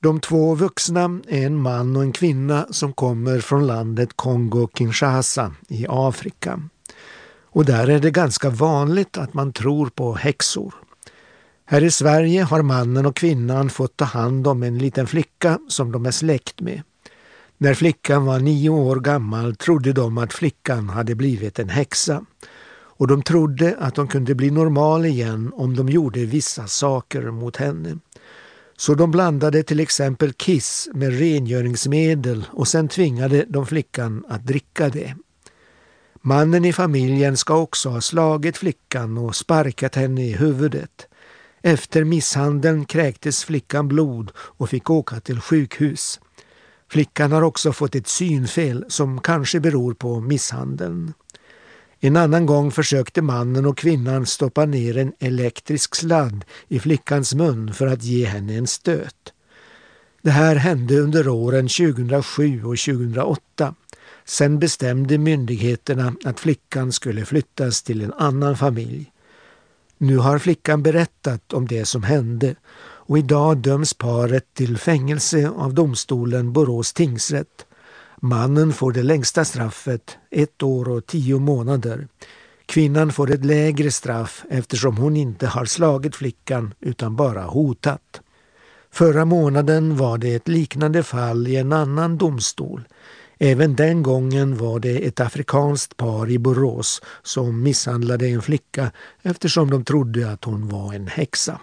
De två vuxna är en man och en kvinna som kommer från landet Kongo-Kinshasa i Afrika. Och där är det ganska vanligt att man tror på häxor. Här i Sverige har mannen och kvinnan fått ta hand om en liten flicka som de är släkt med. När flickan var nio år gammal trodde de att flickan hade blivit en häxa och de trodde att de kunde bli normal igen om de gjorde vissa saker mot henne. Så de blandade till exempel kiss med rengöringsmedel och sen tvingade de flickan att dricka det. Mannen i familjen ska också ha slagit flickan och sparkat henne i huvudet. Efter misshandeln kräktes flickan blod och fick åka till sjukhus. Flickan har också fått ett synfel som kanske beror på misshandeln. En annan gång försökte mannen och kvinnan stoppa ner en elektrisk sladd i flickans mun för att ge henne en stöt. Det här hände under åren 2007 och 2008. Sen bestämde myndigheterna att flickan skulle flyttas till en annan familj. Nu har flickan berättat om det som hände och idag döms paret till fängelse av domstolen Borås tingsrätt. Mannen får det längsta straffet, ett år och tio månader. Kvinnan får ett lägre straff eftersom hon inte har slagit flickan utan bara hotat. Förra månaden var det ett liknande fall i en annan domstol. Även den gången var det ett afrikanskt par i Borås som misshandlade en flicka eftersom de trodde att hon var en häxa.